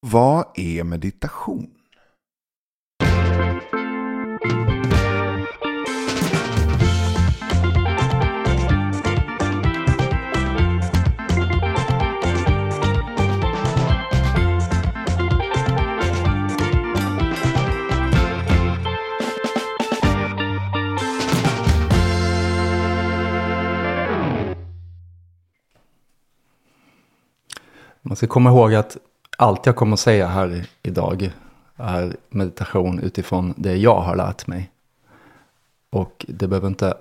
Vad är meditation? Man ska komma ihåg att allt jag kommer att säga här idag är meditation utifrån det jag har lärt mig. Och det behöver inte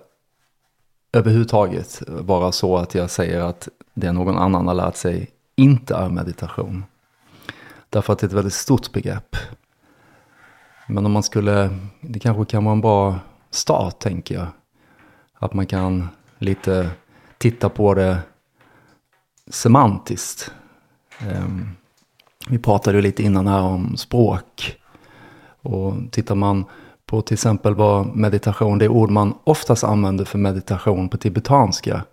överhuvudtaget vara så att jag säger att det någon annan har lärt sig inte är meditation. Därför att det är ett väldigt stort begrepp. Men om man skulle, det kanske kan vara en bra start tänker jag. Att man kan lite titta på det semantiskt. Um, vi pratade ju lite innan här om språk. Och tittar man på till exempel vad meditation, det ord man oftast använder för meditation på tibetanska,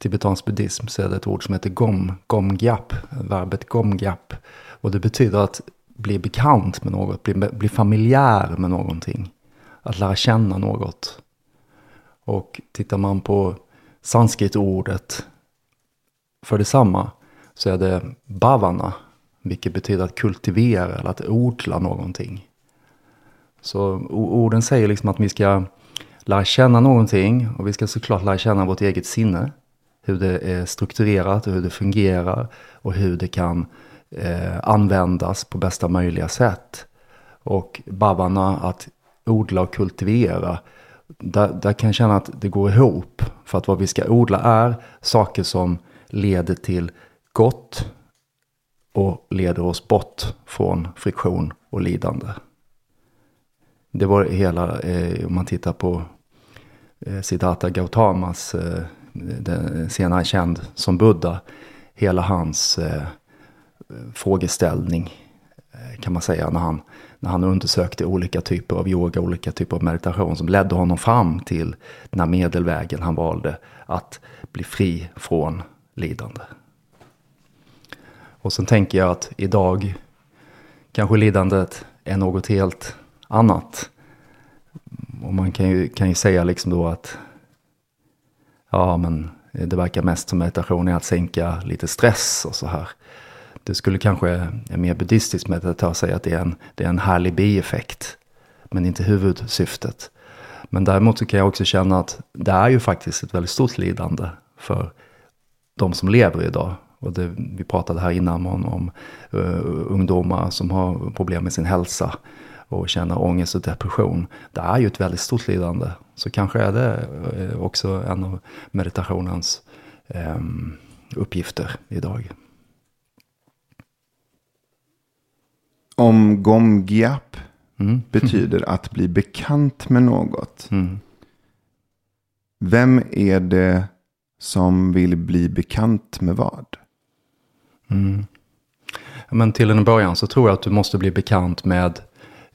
tibetansk buddhism, så är det ett ord som heter gom, gomgyap, verbet gomgyap. Och det betyder att bli bekant med något, bli, bli familjär med någonting. Att lära känna något. Och tittar man på sanskritordet för detsamma så är det bhavana, vilket betyder att kultivera eller att odla någonting. Så orden säger liksom att vi ska lära känna någonting och vi ska såklart lära känna vårt eget sinne. Hur det är strukturerat och hur det fungerar och hur det kan eh, användas på bästa möjliga sätt. Och babbarna att odla och kultivera, där, där kan jag känna att det går ihop. För att vad vi ska odla är saker som leder till gott och leder oss bort från friktion och lidande. Det var hela, eh, om man tittar på eh, Siddhartha Gautamas, eh, senare känd som Buddha, hela hans eh, frågeställning eh, kan man säga när han, när han undersökte olika typer av yoga, olika typer av meditation som ledde honom fram till den här medelvägen han valde att bli fri från lidande. Och sen tänker jag att idag kanske lidandet är något helt annat. Och man kan ju, kan ju säga liksom då att ja men det verkar mest som meditation är att sänka lite stress och så här. Det skulle kanske en mer buddhistisk meditatör säga att det är en, det är en härlig bieffekt. Men inte huvudsyftet. Men däremot så kan jag också känna att det är ju faktiskt ett väldigt stort lidande för de som lever idag. Och det, vi pratade här innan om, om uh, ungdomar som har problem med sin hälsa och känner ångest och depression. Det är ju ett väldigt stort lidande. Så kanske är det uh, också en av meditationens um, uppgifter idag. Om gomgyap mm. betyder att bli bekant med något. Mm. Vem är det som vill bli bekant med vad? Mm. Men till en början så tror jag att du måste bli bekant med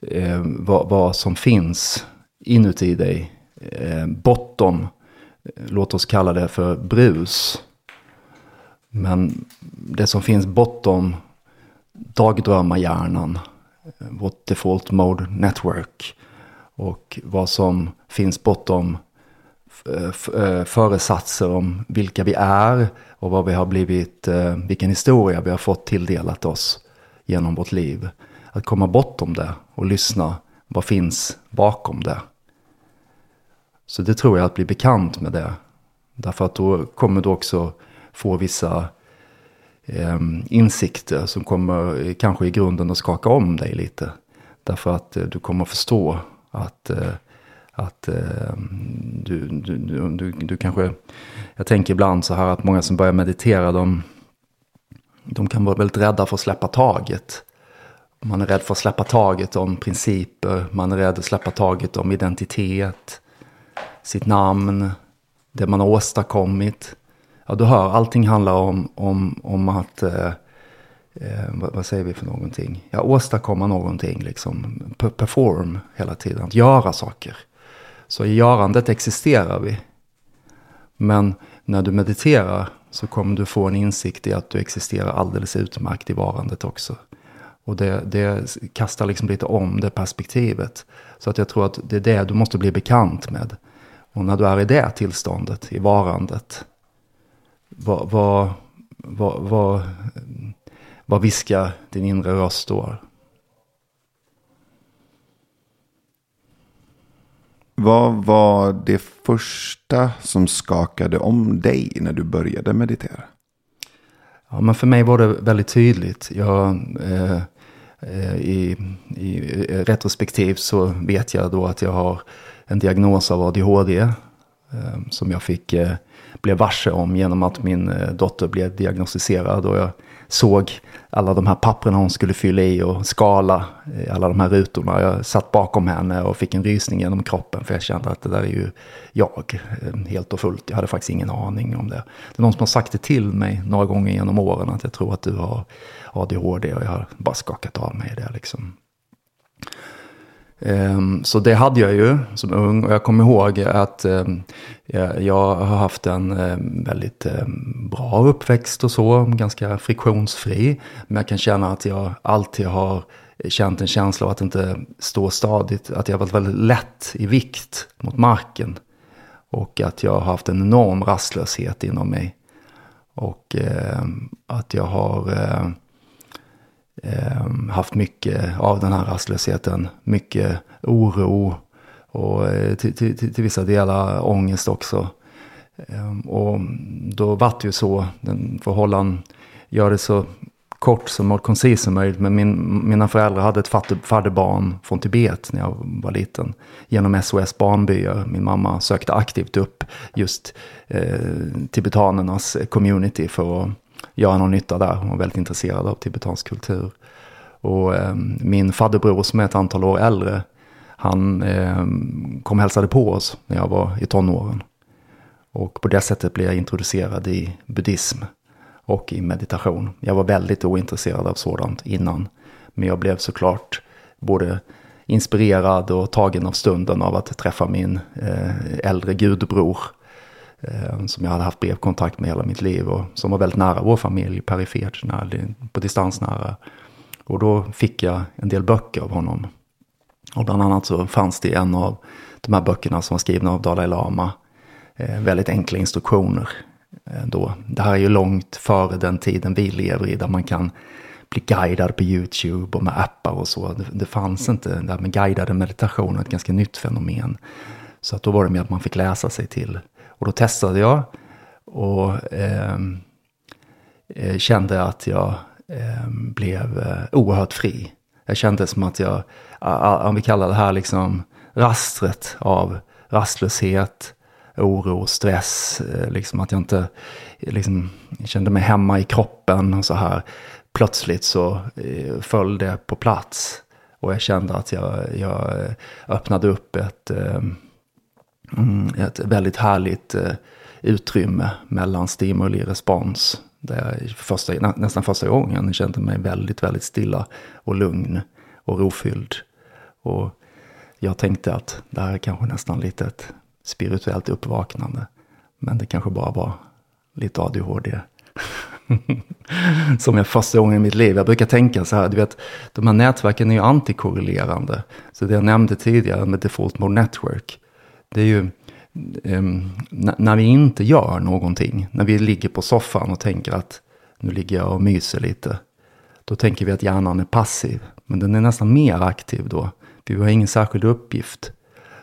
eh, vad, vad, som finns inuti dig. Eh, bortom, låt oss kalla det för brus. Men det som finns bortom dagdrömmarhjärnan, eh, vårt default mode network. Och vad som finns bortom Eh, eh, föresatser om vilka vi är och vad vi har blivit, eh, vilken historia vi har fått tilldelat oss genom vårt liv. Att komma bortom det och lyssna, vad finns bakom det? Så det tror jag att bli bekant med det. Därför att då kommer du också få vissa eh, insikter som kommer kanske i grunden att skaka om dig lite. Därför att eh, du kommer förstå att eh, att eh, du, du, du, du, kanske, jag tänker ibland så här att många som börjar meditera, de, de kan vara väldigt rädda för att släppa taget. Man är rädd för att släppa taget om principer, man är rädd att släppa taget om identitet, sitt namn, det man har åstadkommit. Ja, du hör, allting handlar om, om, om att, eh, eh, vad, vad, säger vi för någonting? Ja, åstadkomma någonting, liksom. Perform hela tiden, att göra saker. Så i görandet existerar vi. Men när du mediterar så kommer du få en insikt i att du existerar alldeles utmärkt i varandet också. Och det, det kastar liksom lite om det perspektivet. Så att jag tror att det är det du måste bli bekant med. Och när du är i det tillståndet, i varandet, vad, vad, vad, vad, vad viskar din inre röst då? Vad var det första som skakade om dig när du började meditera? Ja, men för mig var det väldigt tydligt. Jag, eh, eh i, I retrospektiv så vet jag då att jag har en diagnos av ADHD. Eh, som jag fick, eh, blev varse om genom att min eh, dotter blev diagnostiserad. Och jag såg alla de här papperna hon skulle fylla i och skala eh, alla de här rutorna. Jag satt bakom henne och fick en rysning genom kroppen för jag kände att det där är ju jag eh, helt och fullt. Jag hade faktiskt ingen aning om det. Det är någon som har sagt det till mig några gånger genom åren att jag tror att du har ADHD och jag har bara skakat av mig det liksom. Ehm, så det hade jag ju som ung och jag kommer ihåg att ehm, jag har haft en ehm, väldigt bra uppväxt och så, ganska friktionsfri. Men jag kan känna att jag alltid har känt en känsla av att inte stå stadigt, att jag har varit väldigt lätt i vikt mot marken. Och att jag har haft en enorm rastlöshet inom mig. Och att jag har eh, haft mycket av den här rastlösheten. Mycket oro och eh, till, till, till, vissa delar ångest också. Eh, och då vart det ju så, den förhållanden gör det så kort som och koncis som möjligt. Men min, mina föräldrar hade ett fadderbarn från Tibet när jag var liten. Genom SOS barnbyar. Min mamma sökte aktivt upp just eh, tibetanernas community för att göra någon nytta där. Hon var väldigt intresserad av tibetansk kultur. Och eh, min fadderbror som är ett antal år äldre, han eh, kom och hälsade på oss när jag var i tonåren. Och på det sättet blev jag introducerad i buddhism och i meditation. Jag var väldigt ointresserad av sådant innan. Men jag blev såklart både inspirerad och tagen av stunden av att träffa min eh, äldre gudbror Eh, Eh, som jag hade haft brevkontakt med hela mitt liv och som var väldigt nära vår familj, perifert, på distans nära. Och då fick jag en del böcker av honom. Och bland annat så fanns det en av de här böckerna som var skrivna av Dalai Lama. Eh, väldigt enkla instruktioner. Eh, då. Det här är ju långt före den tiden vi lever i där man kan bli guidad på YouTube och med appar och så. Det, det fanns inte, det här med guidade meditationer, ett ganska nytt fenomen. Så att då var det mer att man fick läsa sig till och då testade jag och ehm, eh, kände att jag ehm, eh, blev oerhört fri. Jag kände som att jag, om vi kallar det här liksom rastret av rastlöshet, oro, stress, eh, liksom att jag inte liksom, kände mig hemma i kroppen och så här. Plötsligt så eh, föll det på plats. Och jag kände att jag, jag eh, öppnade upp ett, ehm, Mm, ett väldigt härligt eh, utrymme mellan stimuli och respons. Där jag första, nästan första gången kände mig väldigt, väldigt stilla och lugn och rofylld. Och jag tänkte att det här är kanske nästan lite ett spirituellt uppvaknande. Men det kanske bara var lite ADHD. Som jag första gången i mitt liv. Jag brukar tänka så här, du vet, de här nätverken är ju antikorrelerande. Så det jag nämnde tidigare med Default Mode Network, det är ju um, när vi inte gör någonting, när vi ligger på soffan och tänker att nu ligger jag och myser lite. Då tänker vi att hjärnan är passiv, men den är nästan mer aktiv då. För vi har ingen särskild uppgift.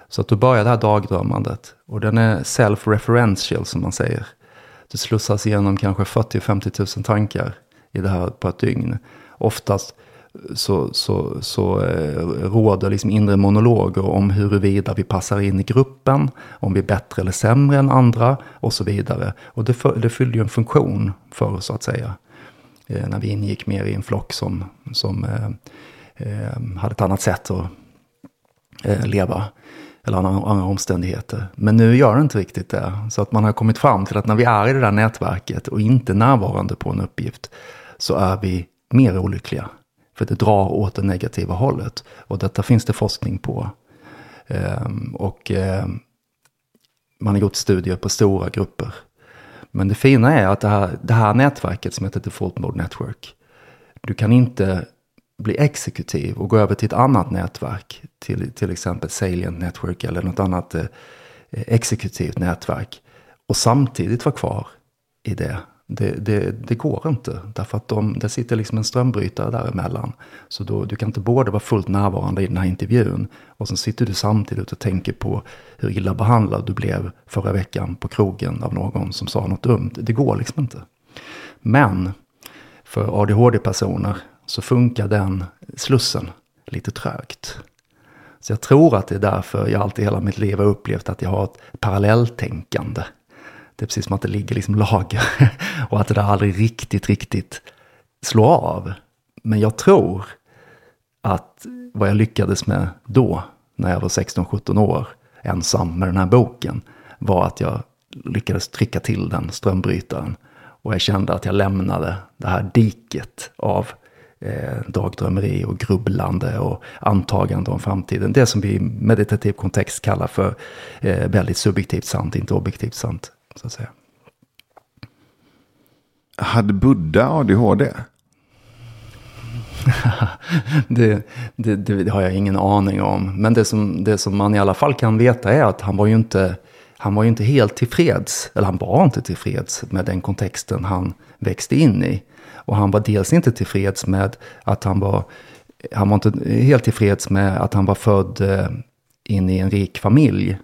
Så att då börjar det här dagdrömmandet. Och den är self-referential som man säger. Det slussas igenom kanske 40-50 000 tankar i det här på ett dygn. Oftast så, så, så eh, råder liksom inre monologer om huruvida vi passar in i gruppen, om vi är bättre eller sämre än andra och så vidare. Och det, för, det fyllde ju en funktion för oss så att säga. Eh, när vi ingick mer i en flock som, som eh, eh hade ett annat sätt att eh, leva. Eller andra, andra omständigheter. Men nu gör det inte riktigt det. Så att man har kommit fram till att när vi är i det där nätverket och inte närvarande på en uppgift så är vi mer olyckliga. För det drar åt det negativa hållet. Och detta finns det forskning på. Ehm, och ehm, man har gjort studier på stora grupper. Men det fina är att det här, det här nätverket som heter Default Mode Network. Du kan inte bli exekutiv och gå över till ett annat nätverk. Till, till exempel Salient Network eller något annat eh, exekutivt nätverk. Och samtidigt vara kvar i det. Det, det, det går inte. Därför att de, det sitter liksom en strömbrytare däremellan. Så då, du kan inte både vara fullt närvarande i den här intervjun. Och sen sitter du samtidigt och tänker på hur illa behandlad du blev förra veckan på krogen av någon som sa något dumt. Det går liksom inte. Men för ADHD-personer så funkar den slussen lite trögt. Så jag tror att det är därför jag alltid hela mitt liv har upplevt att jag har ett parallelltänkande. Det är precis som att det ligger liksom lager och att det där aldrig riktigt, riktigt slår av. Men jag tror att vad jag lyckades med då, när jag var 16-17 år, ensam med den här boken, var att jag lyckades trycka till den strömbrytaren. Och jag kände att jag lämnade det här diket av eh, dagdrömmeri och grubblande och antagande om framtiden. Det som vi i meditativ kontext kallar för eh, väldigt subjektivt sant, inte objektivt sant. Så att säga. Hade Buddha ADHD? det, det, det, har jag ingen aning om. Men det som, det som man i alla fall kan veta är att han var ju inte, han var ju inte helt tillfreds. Eller han var inte tillfreds med den kontexten han växte in i. Och han var dels inte tillfreds med att han var, han var inte helt tillfreds med att han var född eh, in i en rik familj.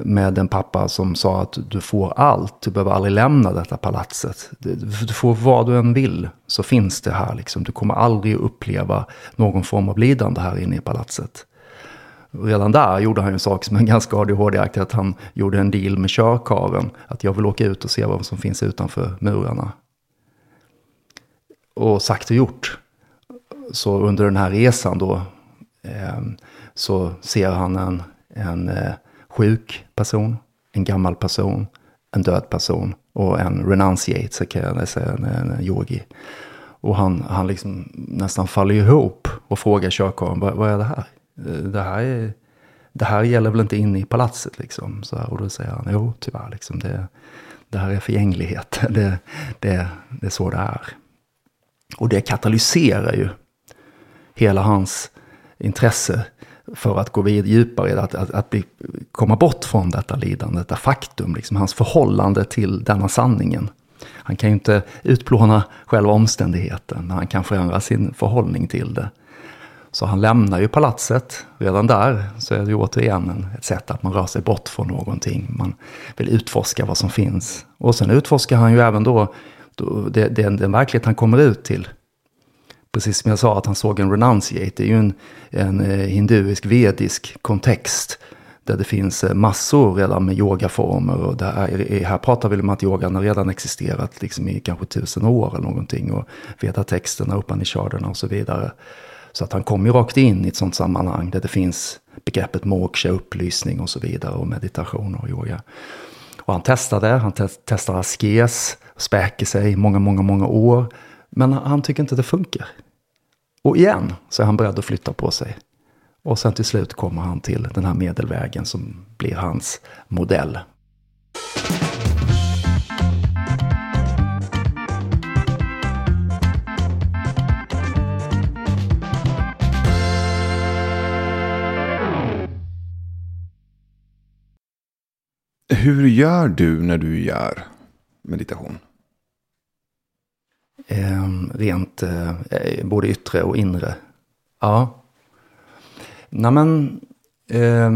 Med en pappa som sa att du får allt, du behöver aldrig lämna detta palatset. Du får vad du än vill, så finns det här. Liksom. Du kommer aldrig uppleva någon form av lidande här inne i palatset. Redan där gjorde han en sak som är ganska ADHD-aktig, att han gjorde en deal med körkaren. Att jag vill åka ut och se vad som finns utanför murarna. Och sagt och gjort. Så under den här resan då eh, så ser han en, en eh, sjuk person, en gammal person, en död person och en renunciate, så kan jag säga, en, en yogi. Och han, han liksom nästan faller ihop och frågar körkaren, vad, vad är det här? Det här, är, det här gäller väl inte inne i palatset liksom? Så här, och då säger han, jo tyvärr, liksom, det, det här är förgänglighet. Det, det, det är så det är. Och det katalyserar ju hela hans intresse för att gå vid djupare, att, att, att bli, komma bort från detta lidande, detta faktum, liksom hans förhållande till denna sanningen. Han kan ju inte utplåna själva omständigheten, men han kan förändra sin förhållning till det. Så han lämnar ju palatset. Redan där så är det ju återigen ett sätt att man rör sig bort från någonting. Man vill utforska vad som finns. Och sen utforskar han ju även då, då det, det, den verklighet han kommer ut till precis som jag sa att han såg en renunciate, det är ju en, en eh, hinduisk vedisk kontext. Där det finns eh, massor redan med yogaformer. Och där, här pratar vi om att yogan har redan existerat liksom i kanske tusen år eller någonting. Och vedatexterna, upanishaderna och så vidare. Så att han kommer ju rakt in i ett sånt sammanhang där det finns begreppet moksha, upplysning och så vidare. Och meditation och yoga. Och han testade, han te testar askes, späker sig i många, många, många år. Men han tycker inte det funkar. Och igen så är han beredd att flytta på sig. Och sen till slut kommer han till den här medelvägen som blir hans modell. Hur gör du när du gör meditation? Eh, rent eh, både yttre och inre. Ja. Nej men, eh,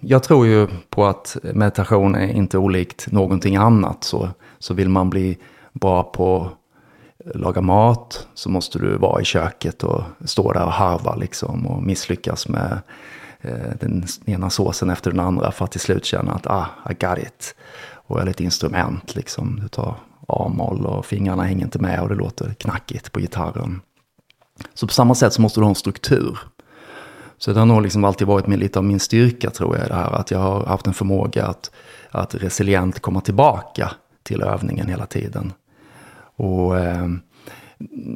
jag tror ju på att meditation är inte olikt någonting annat. Så, så vill man bli bra på laga mat så måste du vara i köket och stå där och harva liksom och misslyckas med eh, den ena såsen efter den andra för att till slut känna att ah, I got it. Och eller ett instrument liksom. Du tar A-moll och fingrarna hänger inte med och det låter knackigt på gitarren. Så på samma sätt så måste du ha en struktur. Så det har nog liksom alltid varit med lite av min styrka tror jag det här. Att jag har haft en förmåga att, att resilient komma tillbaka till övningen hela tiden. Och eh,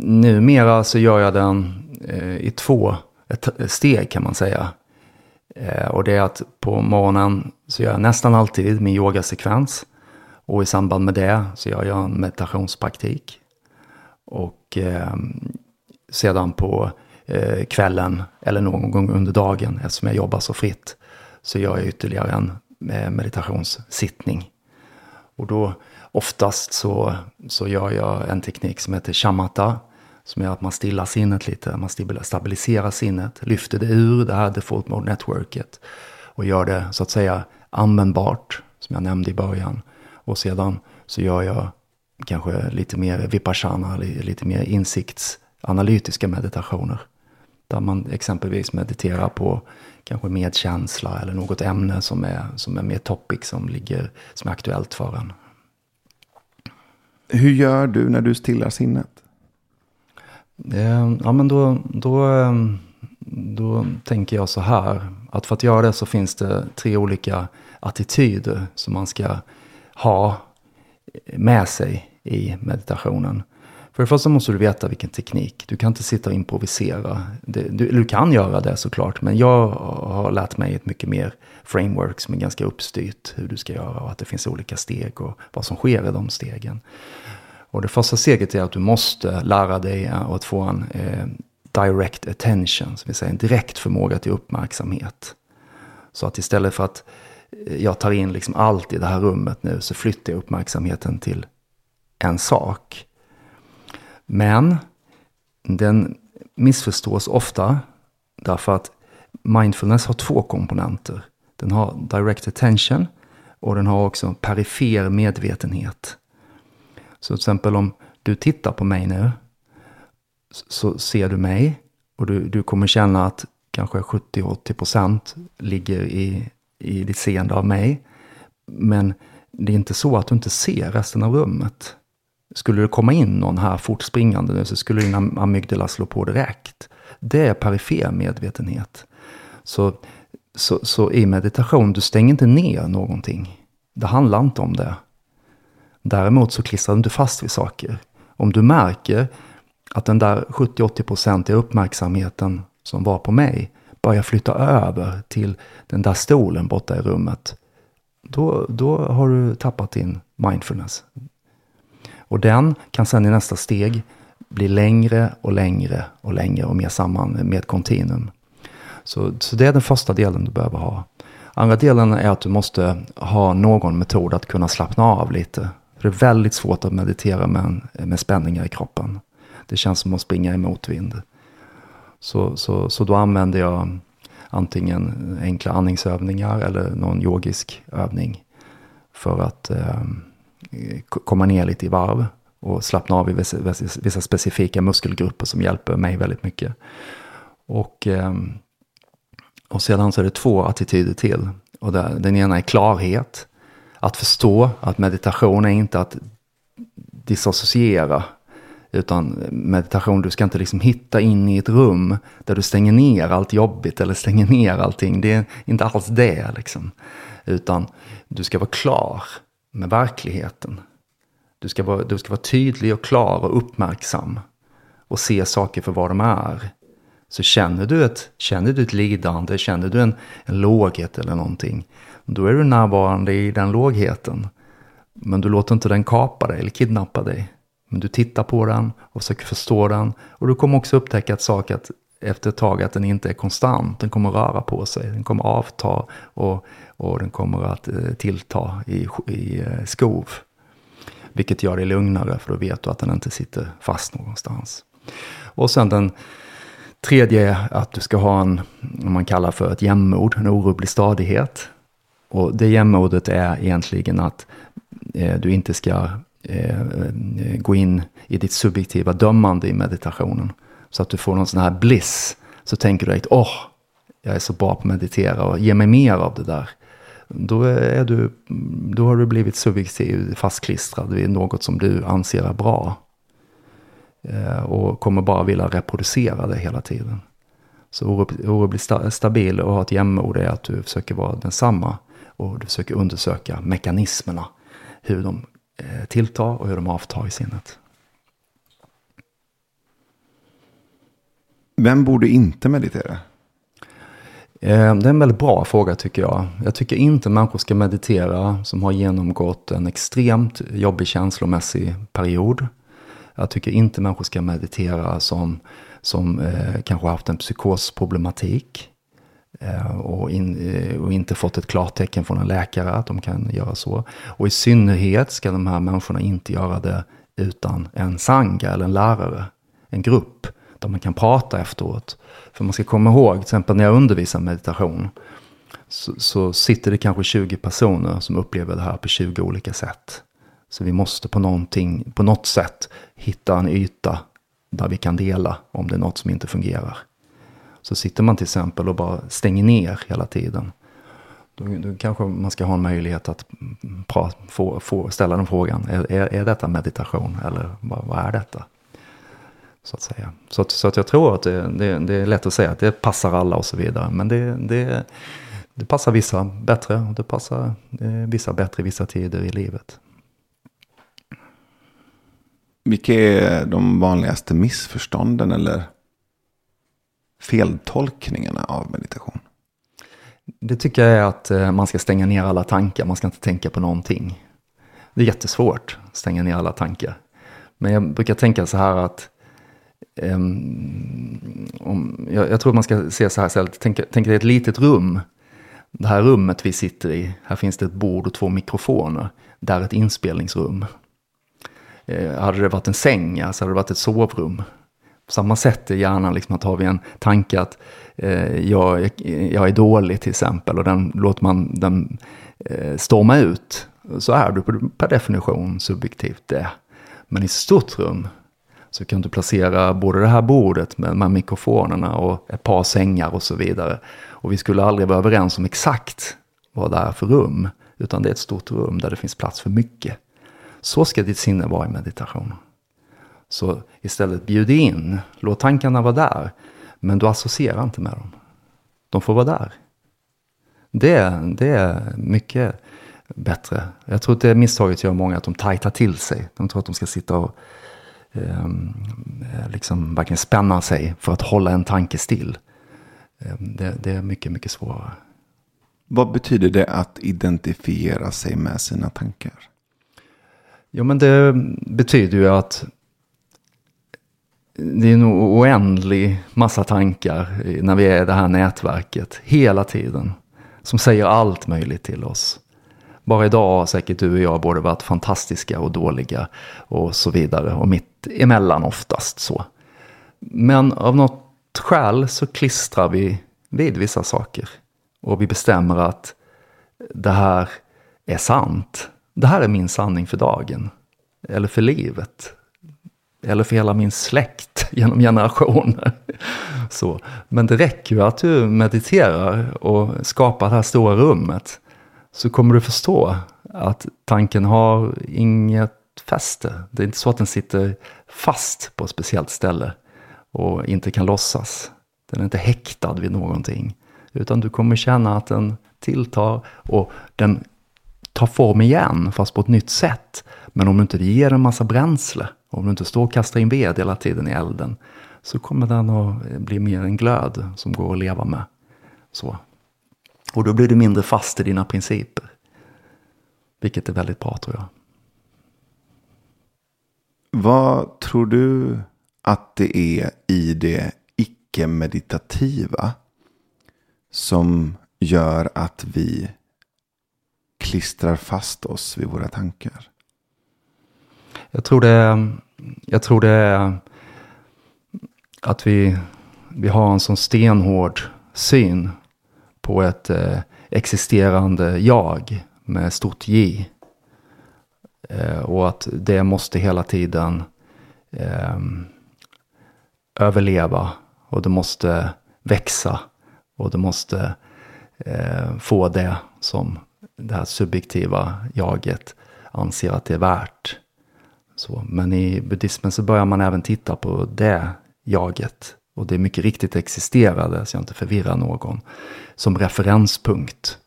numera så gör jag den eh, i två steg kan man säga. Eh, och det är att på morgonen så gör jag nästan alltid min yogasekvens. Och i samband med det så gör jag en meditationspraktik. Och eh, sedan på eh, kvällen eller någon gång under dagen, eftersom jag jobbar så fritt, så gör jag ytterligare en eh, meditationssittning. Och då oftast så, så gör jag en teknik som heter shamatha, som gör att man stillar sinnet lite, man stabiliserar sinnet, lyfter det ur det här default mode networket och gör det så att säga användbart, som jag nämnde i början. Och sedan så gör jag kanske lite mer vipassana, lite mer insiktsanalytiska meditationer. Där man exempelvis mediterar på kanske medkänsla eller något ämne som är, som är mer topic, som, ligger, som är aktuellt för en. Hur gör du när du stillar sinnet? Eh, ja, men då, då, ehm, då tänker jag så här. Att för att göra det så finns det tre olika attityder som man ska ha med sig i meditationen. För det första måste du veta vilken teknik. Du kan inte sitta och improvisera. du, du, kan göra det såklart, men jag har lärt mig ett mycket mer framework som är ganska uppstyrt. Hur du ska göra och att det finns olika steg och vad som sker i de stegen. Och det första steget är att du måste lära dig att få en eh, direct attention, som vill säga en direkt förmåga till uppmärksamhet. Så att istället för att jag tar in liksom allt i det här rummet nu så flyttar jag uppmärksamheten till en sak. Men den missförstås ofta därför att mindfulness har två komponenter. Den har direct attention och den har också perifer medvetenhet. Så till exempel om du tittar på mig nu så ser du mig och du, du kommer känna att kanske 70-80% ligger i, i ditt seende av mig. Men det är inte så att du inte ser resten av rummet. Skulle det komma in någon här fort springande nu så skulle din amygdala slå på direkt. Det är perifer medvetenhet. Så, så, så i meditation, du stänger inte ner någonting. Det handlar inte om det. Däremot så klistrar du inte fast vid saker. Om du märker att den där 70-80% uppmärksamheten som var på mig börjar flytta över till den där stolen borta i rummet. Då, då har du tappat din mindfulness. Och den kan sen i nästa steg bli längre och längre och längre och mer samman med kontinuum. Så, så det är den första delen du behöver ha. Andra delen är att du måste ha någon metod att kunna slappna av lite. För det är väldigt svårt att meditera med, med spänningar i kroppen. Det känns som att springa i motvind. Så, så, så då använder jag antingen enkla andningsövningar eller någon yogisk övning. För att eh, komma ner lite i varv och slappna av i vissa, vissa, specifika muskelgrupper som hjälper mig väldigt mycket. Och, eh, och sedan så är det två attityder till. Och där, den ena är klarhet. Att förstå att meditation är inte att disassociera. Utan meditation, du ska inte liksom hitta in i ett rum där du stänger ner allt jobbigt eller stänger ner allting. Det är inte alls det liksom. Utan du ska vara klar med verkligheten. Du ska vara, du ska vara tydlig och klar och uppmärksam. Och se saker för vad de är. Så känner du ett, känner du ett lidande, känner du en, en låghet eller någonting. Då är du närvarande i den lågheten. Men du låter inte den kapa dig eller kidnappa dig. Men du tittar på den och försöker förstå den. Och du kommer också upptäcka ett sak att efter ett tag att den inte är konstant. Den kommer röra på sig, den kommer avta och, och den kommer att eh, tillta i, i eh, skov. Vilket gör dig lugnare för då vet du att den inte sitter fast någonstans. Och sen den tredje är att du ska ha en, vad man kallar för ett jämnmod, en orubblig stadighet. Och det jämnmodet är egentligen att eh, du inte ska Eh, gå in i ditt subjektiva dömande i meditationen. Så att du får någon sån här bliss. Så tänker du att åh, jag är så bra på att meditera och ge mig mer av det där. Då, är du, då har du blivit subjektiv, fastklistrad vid något som du anser är bra. Eh, och kommer bara vilja reproducera det hela tiden. Så orubbligt stabil och ha ett jämnmod är att du försöker vara densamma. Och du försöker undersöka mekanismerna. Hur de eh, tilltar och hur de avtar i sinnet. Vem borde inte meditera? Eh, det är en väldigt bra fråga tycker jag. Jag tycker inte människor ska meditera som har genomgått en extremt jobbig känslomässig period. Jag tycker inte människor ska meditera som, som eh, kanske haft en psykosproblematik Eh, och, in, eh, och, inte fått ett klartecken från en läkare att de kan göra så. Och i synnerhet ska de här människorna inte göra det utan en sanga eller en lärare, en grupp där man kan prata efteråt. För man ska komma ihåg, till exempel när jag undervisar meditation, så, så, sitter det kanske 20 personer som upplever det här på 20 olika sätt. Så vi måste på, någonting, på något sätt hitta en yta där vi kan dela om det är något som inte fungerar. Så sitter man till exempel och bara stänger ner hela tiden. Då, då kanske man ska ha en möjlighet att pra, få, få, ställa den frågan. Är, är, är detta meditation eller vad, vad, är detta? Så att säga. Så, att, så att jag tror att det, det, det, är lätt att säga att det passar alla och så vidare. Men det, det, det passar vissa bättre och det passar eh, vissa bättre i vissa tider i livet. Vilka är de vanligaste missförstånden eller feltolkningarna av meditation? Det tycker jag är att eh, man ska stänga ner alla tankar, man ska inte tänka på någonting. Det är jättesvårt att stänga ner alla tankar. Men jag brukar tänka så här att um, om, jag, jag, tror man ska se så här istället, tänk, tänk dig ett litet rum. Det här rummet vi sitter i, här finns det ett bord och två mikrofoner. Där är ett inspelningsrum. Eh, hade det varit en säng, alltså hade det varit ett sovrum. På samma sätt är hjärnan liksom att har vi en tanke att eh, jag, jag är dålig till exempel och den låter man den eh, storma ut. Så är du per definition subjektivt det. Men i stort rum så kan du placera både det här bordet med de här mikrofonerna och ett par sängar och så vidare. Och vi skulle aldrig vara överens om exakt vad det är för rum. Utan det är ett stort rum där det finns plats för mycket. Så ska ditt sinne vara i meditation. Så istället bjud in, låt tankarna vara där. Men du associerar inte med dem. De får vara där. Det, det är mycket bättre. Jag tror att det misstaget gör många att de tajtar till sig. De tror att de ska sitta och eh, liksom verkligen spänna sig för att hålla en tanke still. Eh, det, det är mycket, mycket svårare. Vad betyder det att identifiera sig med sina tankar? Jo, men det betyder ju att det är en oändlig massa tankar när vi är i det här nätverket hela tiden. Som säger allt möjligt till oss. Bara idag har säkert du och jag både varit fantastiska och dåliga och så vidare. Och mitt emellan oftast så. Men av något skäl så klistrar vi vid vissa saker. Och vi bestämmer att det här är sant. Det här är min sanning för dagen. Eller för livet. Eller för hela min släkt genom generationer. Så. Men det räcker ju att du mediterar och skapar det här stora rummet. Så kommer du förstå att tanken har inget fäste. Det är inte så att den sitter fast på ett speciellt ställe och inte kan låtsas. Den är inte häktad vid någonting. Utan du kommer känna att den tilltar och den tar form igen, fast på ett nytt sätt. Men om du inte ger den massa bränsle, om du inte står och kastar in ved hela tiden i elden, så kommer den att bli mer en glöd som går att leva med. Så. Och då blir du mindre fast i dina principer. Vilket är väldigt bra tror jag. Vad tror du att det är i det icke-meditativa som gör att vi klistrar fast oss vid våra tankar? Jag tror det, jag tror det är att vi, vi har en sån stenhård syn på ett eh, existerande jag med stort J. Eh, och att det måste hela tiden eh, överleva och det måste växa och det måste eh, få det som det här subjektiva jaget anser att det är värt. Så, men i buddhismen så börjar man även titta på det jaget. Och det är mycket riktigt existerade, så jag inte förvirrar någon, som referenspunkt.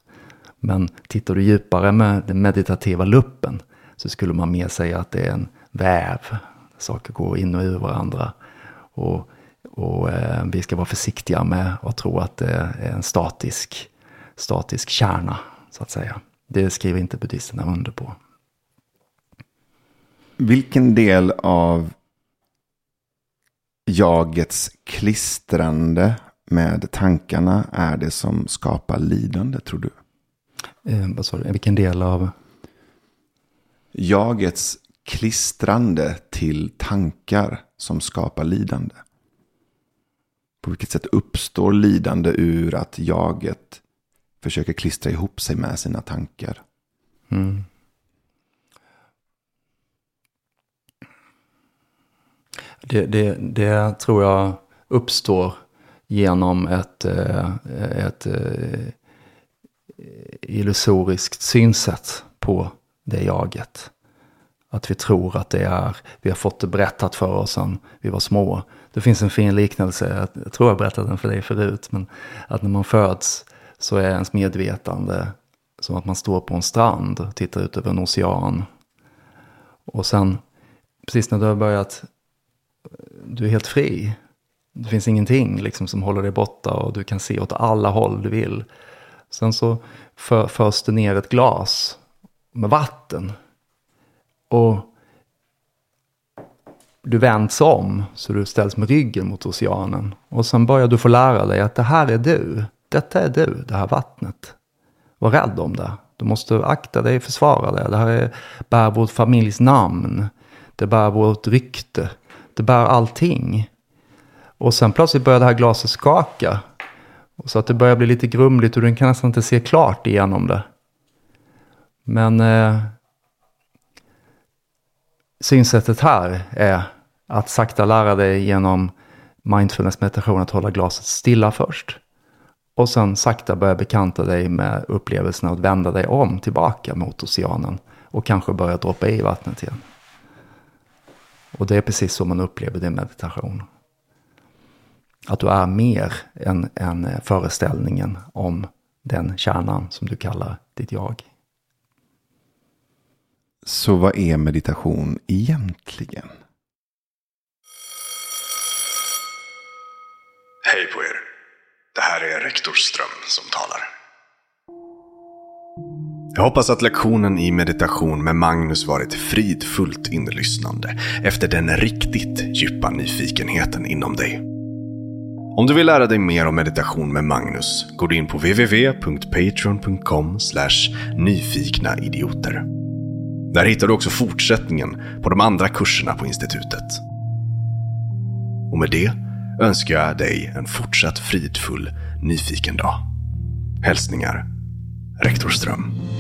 Men tittar du djupare med den meditativa luppen så skulle man mer säga att det är en väv. Saker går in och ur varandra. Och, och eh, vi ska vara försiktiga med att tro att det är en statisk, statisk kärna så att säga. Det skriver inte buddhisterna under på. Vilken del av jagets klistrande med tankarna är det som skapar lidande, tror du? Eh, vad sa du? Vilken del av? Jagets klistrande till tankar som skapar lidande. På vilket sätt uppstår lidande ur att jaget försöker klistra ihop sig med sina tankar? Mm. Det, det, det, tror jag uppstår genom ett, eh, ett, ett illusoriskt synsätt på det jaget. Att vi tror att det är, vi har fått det berättat för oss sedan vi var små. Det finns en fin liknelse, jag tror jag berättade den för dig förut, men att när man föds så är ens medvetande som att man står på en strand och tittar ut över en ocean. Och sen, precis när du har börjat, du är helt fri. Det finns ingenting liksom som håller dig borta och du kan se åt alla håll du vill. Sen så för, förs det ner ett glas med vatten. Och du vänds om så du ställs med ryggen mot oceanen. Och sen börjar du få lära dig att det här är du. Detta är du, det här vattnet. Var rädd om det. Du måste akta dig, försvara det. Det här är, bär vårt familjs namn. Det bär vårt rykte. Det bär allting. Och sen plötsligt börjar det här glaset skaka. Så att det börjar bli lite grumligt och du kan nästan inte se klart igenom det. Men eh, synsättet här är att sakta lära dig genom mindfulness meditation att hålla glaset stilla först. Och sen sakta börja bekanta dig med upplevelsen att vända dig om tillbaka mot oceanen. Och kanske börja droppa i vattnet igen. Och det är precis så man upplever din meditation. Att du är mer än, än föreställningen om den kärnan som du kallar ditt jag. Så vad är meditation egentligen? Hej på er. Det här är rektor Ström som talar. Jag hoppas att lektionen i meditation med Magnus varit fridfullt inlyssnande efter den riktigt djupa nyfikenheten inom dig. Om du vill lära dig mer om meditation med Magnus går du in på www.patreon.com nyfikna idioter. Där hittar du också fortsättningen på de andra kurserna på institutet. Och med det önskar jag dig en fortsatt fridfull, nyfiken dag. Hälsningar, Rektor Ström.